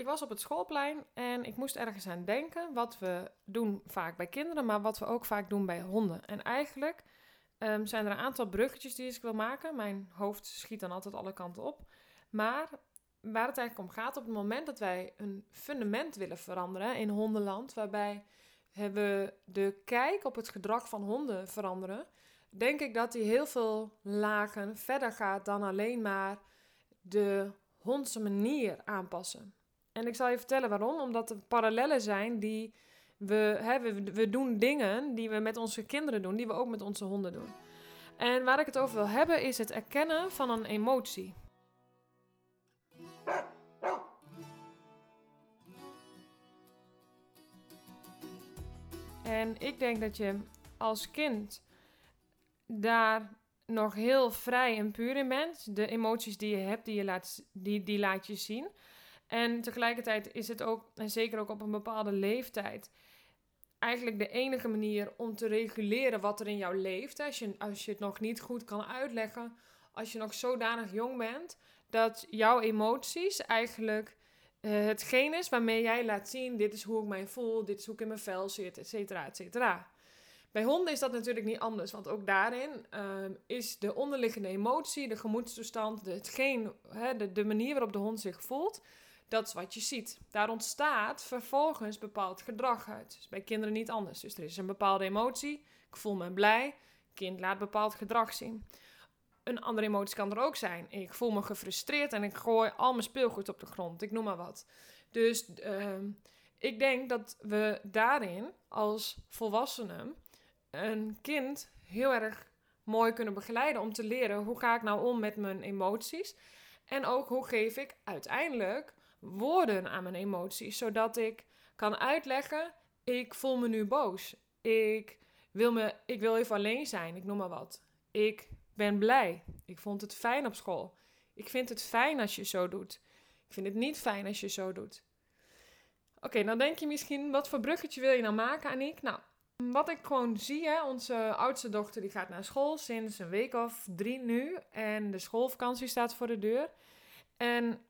Ik was op het schoolplein en ik moest ergens aan denken. Wat we doen vaak bij kinderen, maar wat we ook vaak doen bij honden. En eigenlijk ehm, zijn er een aantal bruggetjes die ik wil maken. Mijn hoofd schiet dan altijd alle kanten op. Maar waar het eigenlijk om gaat, op het moment dat wij een fundament willen veranderen in hondenland, waarbij we de kijk op het gedrag van honden veranderen, denk ik dat die heel veel lagen verder gaat dan alleen maar de hondse manier aanpassen. En ik zal je vertellen waarom. Omdat er parallellen zijn die we, hè, we, we doen dingen die we met onze kinderen doen, die we ook met onze honden doen. En waar ik het over wil hebben is het erkennen van een emotie. En ik denk dat je als kind daar nog heel vrij en puur in bent. De emoties die je hebt, die, je laat, die, die laat je zien. En tegelijkertijd is het ook, en zeker ook op een bepaalde leeftijd, eigenlijk de enige manier om te reguleren wat er in jou leeft. Als je, als je het nog niet goed kan uitleggen, als je nog zodanig jong bent, dat jouw emoties eigenlijk uh, hetgeen is waarmee jij laat zien: dit is hoe ik mij voel, dit is hoe ik in mijn vel zit, et cetera, et cetera. Bij honden is dat natuurlijk niet anders, want ook daarin uh, is de onderliggende emotie, de gemoedstoestand, de, hetgeen, hè, de, de manier waarop de hond zich voelt, dat is wat je ziet. Daar ontstaat vervolgens bepaald gedrag uit. Dus bij kinderen niet anders. Dus er is een bepaalde emotie. Ik voel me blij. Kind laat bepaald gedrag zien. Een andere emotie kan er ook zijn. Ik voel me gefrustreerd en ik gooi al mijn speelgoed op de grond. Ik noem maar wat. Dus uh, ik denk dat we daarin als volwassenen een kind heel erg mooi kunnen begeleiden om te leren hoe ga ik nou om met mijn emoties. En ook hoe geef ik uiteindelijk woorden aan mijn emoties, zodat ik kan uitleggen: ik voel me nu boos. Ik wil, me, ik wil even alleen zijn, ik noem maar wat. Ik ben blij. Ik vond het fijn op school. Ik vind het fijn als je zo doet. Ik vind het niet fijn als je zo doet. Oké, dan denk je misschien, wat voor bruggetje wil je nou maken, Aniek? Nou, wat ik gewoon zie, hè, onze oudste dochter die gaat naar school sinds een week of drie nu. En de schoolvakantie staat voor de deur. En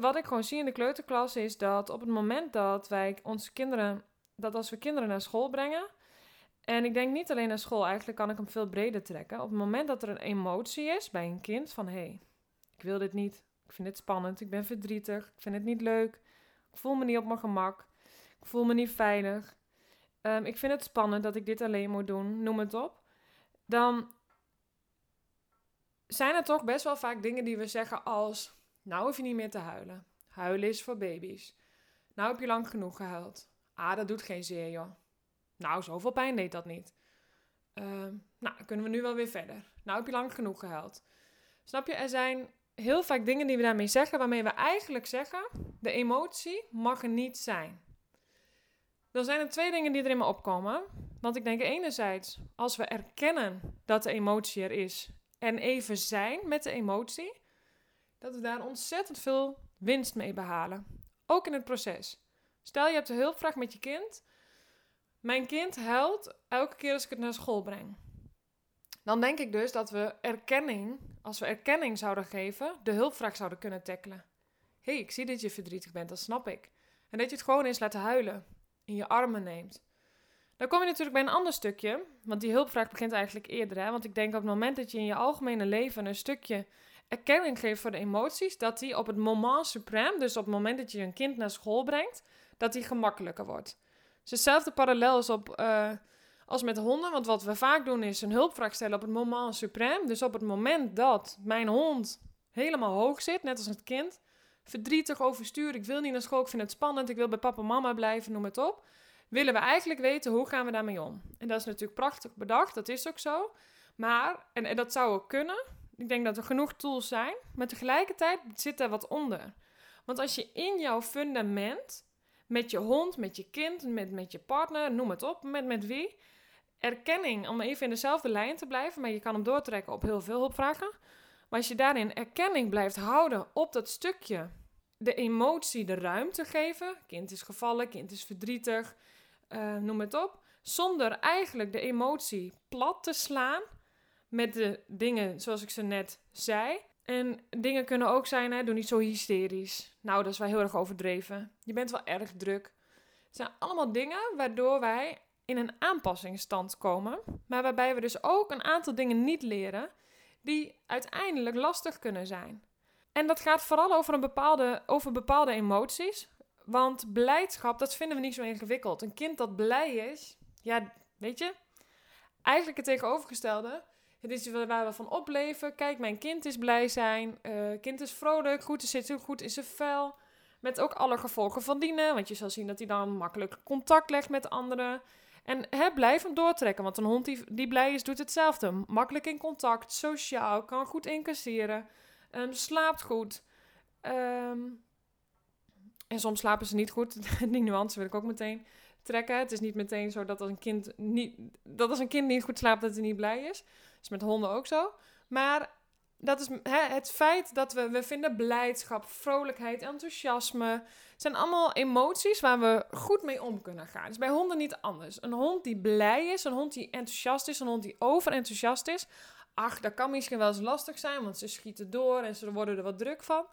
wat ik gewoon zie in de kleuterklas is dat op het moment dat wij onze kinderen, dat als we kinderen naar school brengen, en ik denk niet alleen naar school, eigenlijk kan ik hem veel breder trekken. Op het moment dat er een emotie is bij een kind van hé, hey, ik wil dit niet, ik vind het spannend, ik ben verdrietig, ik vind het niet leuk, ik voel me niet op mijn gemak, ik voel me niet veilig, um, ik vind het spannend dat ik dit alleen moet doen, noem het op. Dan zijn er toch best wel vaak dingen die we zeggen als nou hoef je niet meer te huilen. Huilen is voor baby's. Nou heb je lang genoeg gehuild. Ah, dat doet geen zeer, joh. Nou, zoveel pijn deed dat niet. Uh, nou, kunnen we nu wel weer verder. Nou heb je lang genoeg gehuild. Snap je? Er zijn heel vaak dingen die we daarmee zeggen, waarmee we eigenlijk zeggen: de emotie mag er niet zijn. Dan zijn er twee dingen die er in me opkomen. Want ik denk enerzijds, als we erkennen dat de emotie er is en even zijn met de emotie, dat we daar ontzettend veel winst mee behalen. Ook in het proces. Stel je hebt een hulpvraag met je kind. Mijn kind huilt elke keer als ik het naar school breng. Dan denk ik dus dat we erkenning, als we erkenning zouden geven, de hulpvraag zouden kunnen tackelen. Hé, hey, ik zie dat je verdrietig bent, dat snap ik. En dat je het gewoon eens laat huilen, in je armen neemt. Dan kom je natuurlijk bij een ander stukje, want die hulpvraag begint eigenlijk eerder. Hè? Want ik denk op het moment dat je in je algemene leven een stukje erkenning geeft voor de emoties, dat die op het moment suprême, dus op het moment dat je een kind naar school brengt, dat die gemakkelijker wordt. Dus hetzelfde parallel is op, uh, als met honden, want wat we vaak doen is een hulpvraag stellen op het moment suprême. Dus op het moment dat mijn hond helemaal hoog zit, net als het kind, verdrietig, overstuur, ik wil niet naar school, ik vind het spannend, ik wil bij papa en mama blijven, noem het op. Willen we eigenlijk weten hoe gaan we daarmee om? En dat is natuurlijk prachtig bedacht, dat is ook zo. Maar, en, en dat zou ook kunnen, ik denk dat er genoeg tools zijn, maar tegelijkertijd zit er wat onder. Want als je in jouw fundament, met je hond, met je kind, met, met je partner, noem het op, met, met wie, erkenning, om even in dezelfde lijn te blijven, maar je kan hem doortrekken op heel veel hulpvragen. Maar als je daarin erkenning blijft houden op dat stukje, de emotie de ruimte geven, kind is gevallen, kind is verdrietig, uh, noem het op, zonder eigenlijk de emotie plat te slaan, met de dingen zoals ik ze net zei. En dingen kunnen ook zijn, hè, doe niet zo hysterisch. Nou, dat is wel heel erg overdreven. Je bent wel erg druk. Het zijn allemaal dingen waardoor wij in een aanpassingsstand komen. Maar waarbij we dus ook een aantal dingen niet leren die uiteindelijk lastig kunnen zijn. En dat gaat vooral over, een bepaalde, over bepaalde emoties. Want blijdschap, dat vinden we niet zo ingewikkeld. Een kind dat blij is, ja, weet je, eigenlijk het tegenovergestelde. Het is waar we van opleven. Kijk, mijn kind is blij zijn. Uh, kind is vrolijk. Goed, zit goed in zijn vel. Met ook alle gevolgen van dienen. Want je zal zien dat hij dan makkelijk contact legt met anderen. En hè, blijf hem doortrekken. Want een hond die, die blij is, doet hetzelfde. Makkelijk in contact, sociaal, kan goed incasseren. Um, slaapt goed. Ehm, en soms slapen ze niet goed. Die nuance wil ik ook meteen trekken. Het is niet meteen zo dat als een kind niet, dat als een kind niet goed slaapt, dat hij niet blij is. Is met honden ook zo. Maar dat is hè, het feit dat we, we vinden blijdschap, vrolijkheid, enthousiasme. zijn allemaal emoties waar we goed mee om kunnen gaan. Dus bij honden niet anders. Een hond die blij is, een hond die enthousiast is, een hond die overenthousiast is. Ach, dat kan misschien wel eens lastig zijn, want ze schieten door en ze worden er wat druk van.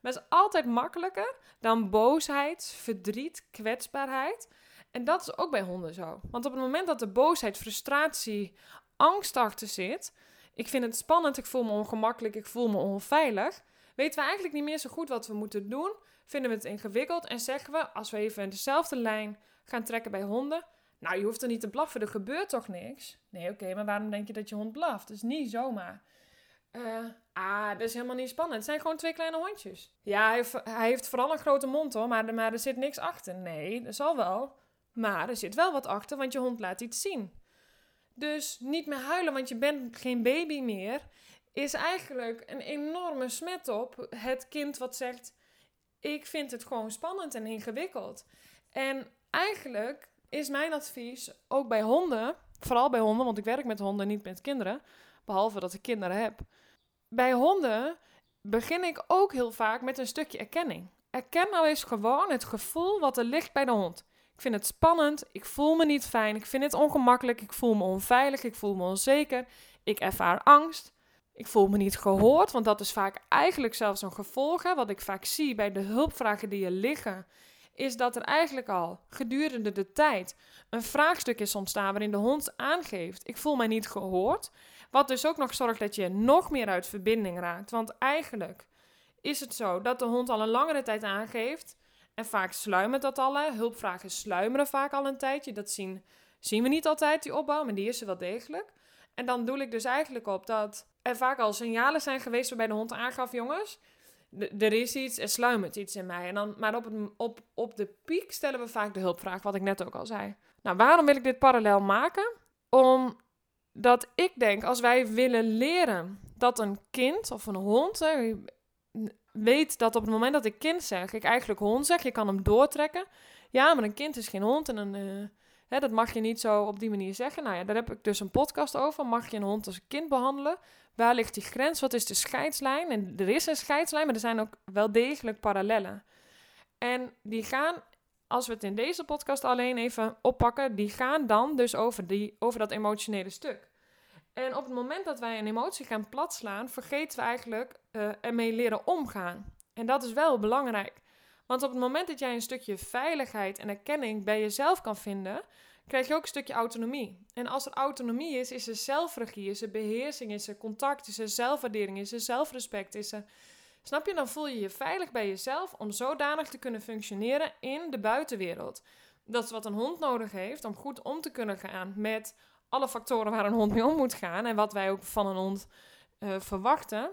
Maar het is altijd makkelijker dan boosheid, verdriet, kwetsbaarheid. En dat is ook bij honden zo. Want op het moment dat de boosheid, frustratie, angst achter zit, ik vind het spannend, ik voel me ongemakkelijk, ik voel me onveilig, weten we eigenlijk niet meer zo goed wat we moeten doen. Vinden we het ingewikkeld en zeggen we, als we even dezelfde lijn gaan trekken bij honden, nou, je hoeft er niet te blaffen, er gebeurt toch niks? Nee, oké, maar waarom denk je dat je hond blaft? Dat is niet zomaar. Uh, ah, dat is helemaal niet spannend. Het zijn gewoon twee kleine hondjes. Ja, hij heeft, hij heeft vooral een grote mond hoor, maar, maar er zit niks achter. Nee, dat zal wel. Maar er zit wel wat achter, want je hond laat iets zien. Dus niet meer huilen, want je bent geen baby meer, is eigenlijk een enorme smet op het kind wat zegt: Ik vind het gewoon spannend en ingewikkeld. En eigenlijk is mijn advies ook bij honden, vooral bij honden, want ik werk met honden, niet met kinderen, behalve dat ik kinderen heb. Bij honden begin ik ook heel vaak met een stukje erkenning. Erken nou eens gewoon het gevoel wat er ligt bij de hond. Ik vind het spannend, ik voel me niet fijn, ik vind het ongemakkelijk, ik voel me onveilig, ik voel me onzeker, ik ervaar angst. Ik voel me niet gehoord, want dat is vaak eigenlijk zelfs een gevolg. Hè, wat ik vaak zie bij de hulpvragen die er liggen, is dat er eigenlijk al gedurende de tijd een vraagstuk is ontstaan waarin de hond aangeeft: Ik voel mij niet gehoord. Wat dus ook nog zorgt dat je nog meer uit verbinding raakt. Want eigenlijk is het zo dat de hond al een langere tijd aangeeft en vaak sluimert dat al. Hulpvragen sluimeren vaak al een tijdje. Dat zien, zien we niet altijd, die opbouw, maar die is er wel degelijk. En dan doe ik dus eigenlijk op dat er vaak al signalen zijn geweest waarbij de hond aangaf: jongens, er is iets, er sluimert iets in mij. En dan, maar op, op, op de piek stellen we vaak de hulpvraag, wat ik net ook al zei. Nou, waarom wil ik dit parallel maken? Omdat ik denk, als wij willen leren dat een kind of een hond, weet dat op het moment dat ik kind zeg, ik eigenlijk hond zeg, je kan hem doortrekken. Ja, maar een kind is geen hond en een, uh, hè, dat mag je niet zo op die manier zeggen. Nou ja, daar heb ik dus een podcast over. Mag je een hond als een kind behandelen? Waar ligt die grens? Wat is de scheidslijn? En er is een scheidslijn, maar er zijn ook wel degelijk parallellen. En die gaan, als we het in deze podcast alleen even oppakken, die gaan dan dus over, die, over dat emotionele stuk. En op het moment dat wij een emotie gaan platslaan, vergeten we eigenlijk uh, ermee leren omgaan. En dat is wel belangrijk. Want op het moment dat jij een stukje veiligheid en erkenning bij jezelf kan vinden, krijg je ook een stukje autonomie. En als er autonomie is, is er zelfregie, is er beheersing, is er contact, is er zelfwaardering, is er zelfrespect, is er... Snap je? Dan voel je je veilig bij jezelf om zodanig te kunnen functioneren in de buitenwereld. Dat is wat een hond nodig heeft om goed om te kunnen gaan met alle factoren waar een hond mee om moet gaan en wat wij ook van een hond uh, verwachten.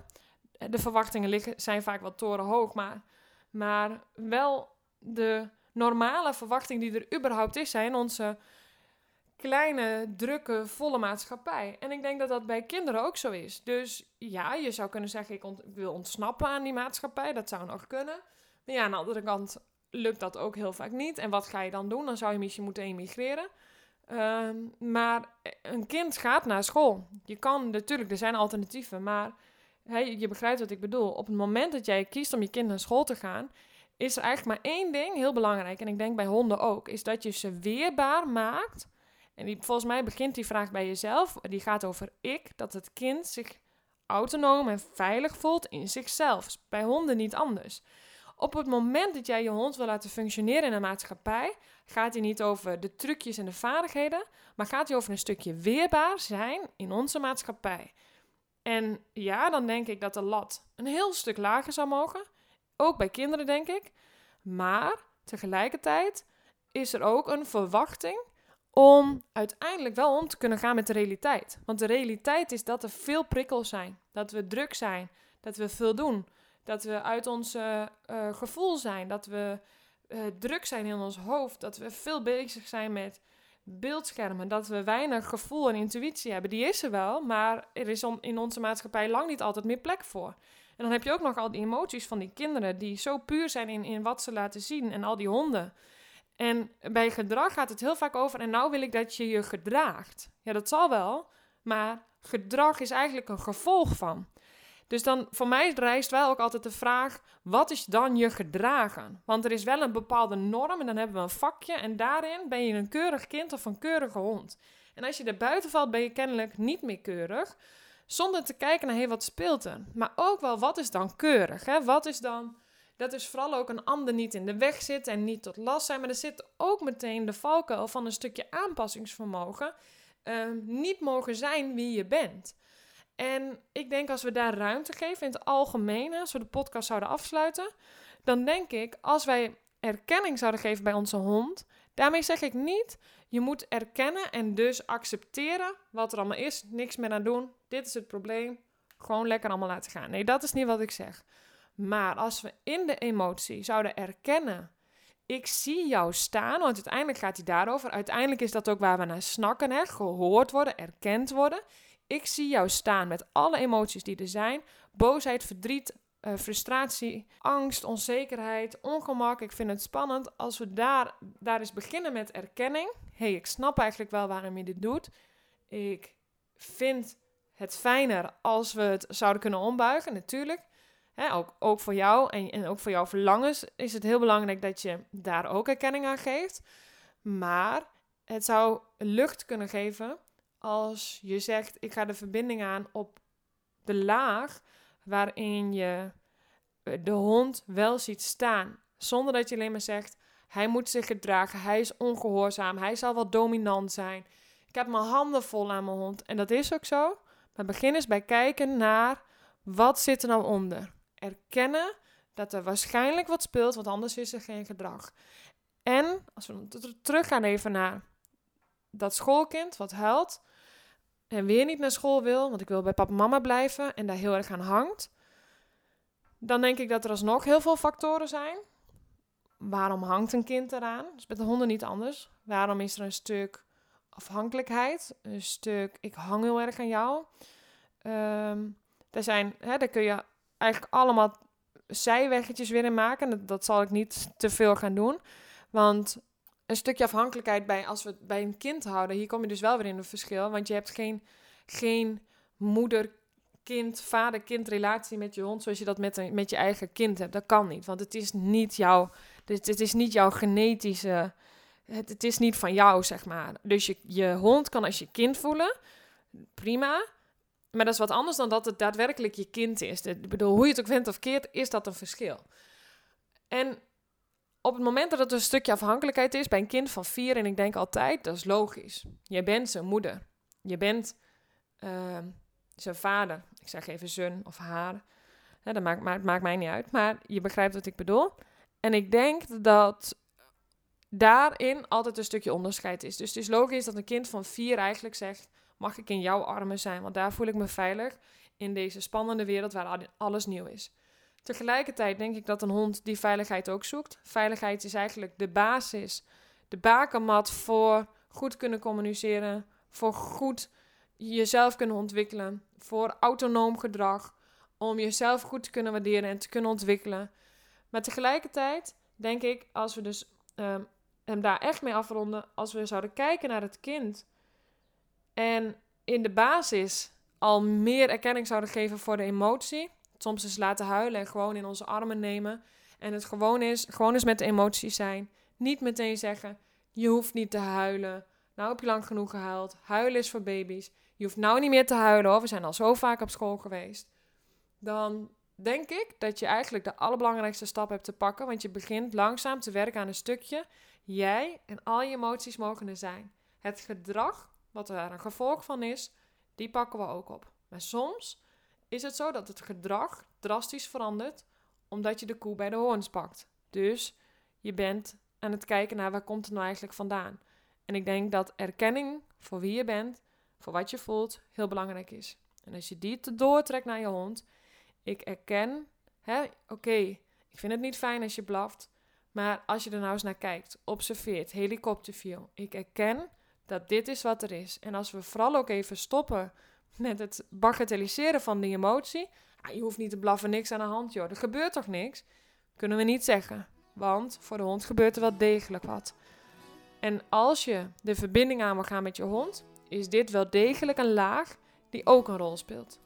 De verwachtingen liggen, zijn vaak wat torenhoog, maar, maar wel de normale verwachting die er überhaupt is, zijn onze kleine, drukke, volle maatschappij. En ik denk dat dat bij kinderen ook zo is. Dus ja, je zou kunnen zeggen, ik, wil ontsnappen aan die maatschappij. Dat zou nog kunnen. Maar ja, aan de andere kant lukt dat ook heel vaak niet. En wat ga je dan doen? Dan zou je misschien moeten emigreren. Ehm, maar een kind gaat naar school. Je kan natuurlijk, er zijn alternatieven, maar je begrijpt wat ik bedoel. Op het moment dat jij kiest om je kind naar school te gaan, is er eigenlijk maar één ding heel belangrijk. En ik denk bij honden ook, is dat je ze weerbaar maakt. En die, volgens mij begint die vraag bij jezelf. Die gaat over ik, dat het kind zich autonoom en veilig voelt in zichzelf. Bij honden niet anders. Op het moment dat jij je hond wil laten functioneren in een maatschappij, gaat hij niet over de trucjes en de vaardigheden, maar gaat hij over een stukje weerbaar zijn in onze maatschappij. En ja, dan denk ik dat de lat een heel stuk lager zou mogen. Ook bij kinderen, denk ik. Maar tegelijkertijd is er ook een verwachting om uiteindelijk wel om te kunnen gaan met de realiteit. Want de realiteit is dat er veel prikkels zijn, dat we druk zijn, dat we veel doen, dat we uit ons uh, gevoel zijn, dat we uh, druk zijn in ons hoofd, dat we veel bezig zijn met beeldschermen, dat we weinig gevoel en intuïtie hebben. Die is er wel, maar er is in onze maatschappij lang niet altijd meer plek voor. En dan heb je ook nog al die emoties van die kinderen die zo puur zijn in, in wat ze laten zien en al die honden. En bij gedrag gaat het heel vaak over, en nou wil ik dat je je gedraagt. Ja, dat zal wel, maar gedrag is eigenlijk een gevolg van. Dus dan voor mij rijst wel ook altijd de vraag: wat is dan je gedragen? Want er is wel een bepaalde norm en dan hebben we een vakje en daarin ben je een keurig kind of een keurige hond. En als je er buiten valt, ben je kennelijk niet meer keurig, zonder te kijken naar hey, wat speelt er. Maar ook wel wat is dan keurig? Hè? Wat is dan dat is vooral ook een ander niet in de weg zit en niet tot last zijn. Maar er zit ook meteen de valkuil van een stukje aanpassingsvermogen. Ehm, niet mogen zijn wie je bent. En ik denk als we daar ruimte geven in het algemeen, als we de podcast zouden afsluiten, dan denk ik als wij erkenning zouden geven bij onze hond, daarmee zeg ik niet, je moet erkennen en dus accepteren wat er allemaal is, niks meer aan doen, dit is het probleem, gewoon lekker allemaal laten gaan. Nee, dat is niet wat ik zeg. Maar als we in de emotie zouden erkennen, ik zie jou staan, want uiteindelijk gaat hij daarover. Uiteindelijk is dat ook waar we naar snakken, hè? gehoord worden, erkend worden. Ik zie jou staan met alle emoties die er zijn: boosheid, verdriet, uh, frustratie, angst, onzekerheid, ongemak. Ik vind het spannend als we daar, daar eens beginnen met erkenning. hey, ik snap eigenlijk wel waarom je dit doet. Ik vind het fijner als we het zouden kunnen ombuigen, natuurlijk. Ook, ook voor jou en, en ook voor jouw verlangens is het heel belangrijk dat je daar ook erkenning aan geeft. Maar het zou lucht kunnen geven als je zegt: Ik ga de verbinding aan op de laag waarin je de hond wel ziet staan. Zonder dat je alleen maar zegt: Hij moet zich gedragen, hij is ongehoorzaam, hij zal wel dominant zijn. Ik heb mijn handen vol aan mijn hond. En dat is ook zo. Maar begin eens bij kijken naar wat zit er nou onder erkennen dat er waarschijnlijk wat speelt, want anders is er geen gedrag. En als we terug gaan even naar dat schoolkind wat huilt en weer niet naar school wil, want ik wil bij papa en mama blijven en daar heel erg aan hangt, dan denk ik dat er alsnog heel veel factoren zijn. Waarom hangt een kind eraan? Dat is met de honden niet anders. Waarom is er een stuk afhankelijkheid? Een stuk ik hang heel erg aan jou. Um, er zijn, hè, daar kun je eigenlijk allemaal zijweggetjes weer in maken. Dat, dat zal ik niet te veel gaan doen. Want een stukje afhankelijkheid bij, als we het bij een kind houden, hier kom je dus wel weer in een verschil. Want je hebt geen, geen moeder-kind, vader-kind relatie met je hond zoals je dat met, een, met je eigen kind hebt. Dat kan niet, want het is niet jouw, het, is niet jouw genetische, het, is niet van jou, zeg maar. Dus je, je hond kan als je kind voelen, prima. Maar dat is wat anders dan dat het daadwerkelijk je kind is. Ik bedoel, hoe je het ook vindt of keert, is dat een verschil. En op het moment dat het een stukje afhankelijkheid is bij een kind van vier, en ik denk altijd, dat is logisch. Je bent zijn moeder. Je bent uh, zijn vader. Ik zeg even zijn of haar. dat maakt, maakt mij niet uit, maar je begrijpt wat ik bedoel. En ik denk dat daarin altijd een stukje onderscheid is. Dus het is logisch dat een kind van vier eigenlijk zegt: mag ik in jouw armen zijn, want daar voel ik me veilig in deze spannende wereld waar alles nieuw is. Tegelijkertijd denk ik dat een hond die veiligheid ook zoekt. Veiligheid is eigenlijk de basis, de bakermat voor goed kunnen communiceren, voor goed jezelf kunnen ontwikkelen, voor autonoom gedrag, om jezelf goed te kunnen waarderen en te kunnen ontwikkelen. Maar tegelijkertijd denk ik, als we dus um, hem daar echt mee afronden, als we zouden kijken naar het kind en in de basis al meer erkenning zouden geven voor de emotie. Soms eens laten huilen en gewoon in onze armen nemen. En het gewoon is, gewoon eens met de emotie zijn. Niet meteen zeggen, je hoeft niet te huilen. Nou heb je lang genoeg gehuild. Huilen is voor baby's. je hoeft nou niet meer te huilen hoor, we zijn al zo vaak op school geweest. Dan denk ik dat je eigenlijk de allerbelangrijkste stap hebt te pakken, want je begint langzaam te werken aan een stukje jij en al je emoties mogen er zijn. Het gedrag, wat er een gevolg van is, die pakken we ook op. Maar soms is het zo dat het gedrag drastisch verandert omdat je de koe bij de hoorns pakt. Dus je bent aan het kijken naar waar komt het nou eigenlijk vandaan. En ik denk dat erkenning voor wie je bent, voor wat je voelt, heel belangrijk is. En als je die te doortrekt naar je hond, ik erken, oké, ik vind het niet fijn als je blaft, maar als je er nou eens naar kijkt, observeert, helikopterview, ik erken dat dit is wat er is. En als we vooral ook even stoppen met het bagatelliseren van die emotie, ah, je hoeft niet te blaffen, niks aan de hand, joh, er gebeurt toch niks? Kunnen we niet zeggen. Want voor de hond gebeurt er wel degelijk wat. En als je de verbinding aan wil gaan met je hond, is dit wel degelijk een laag die ook een rol speelt.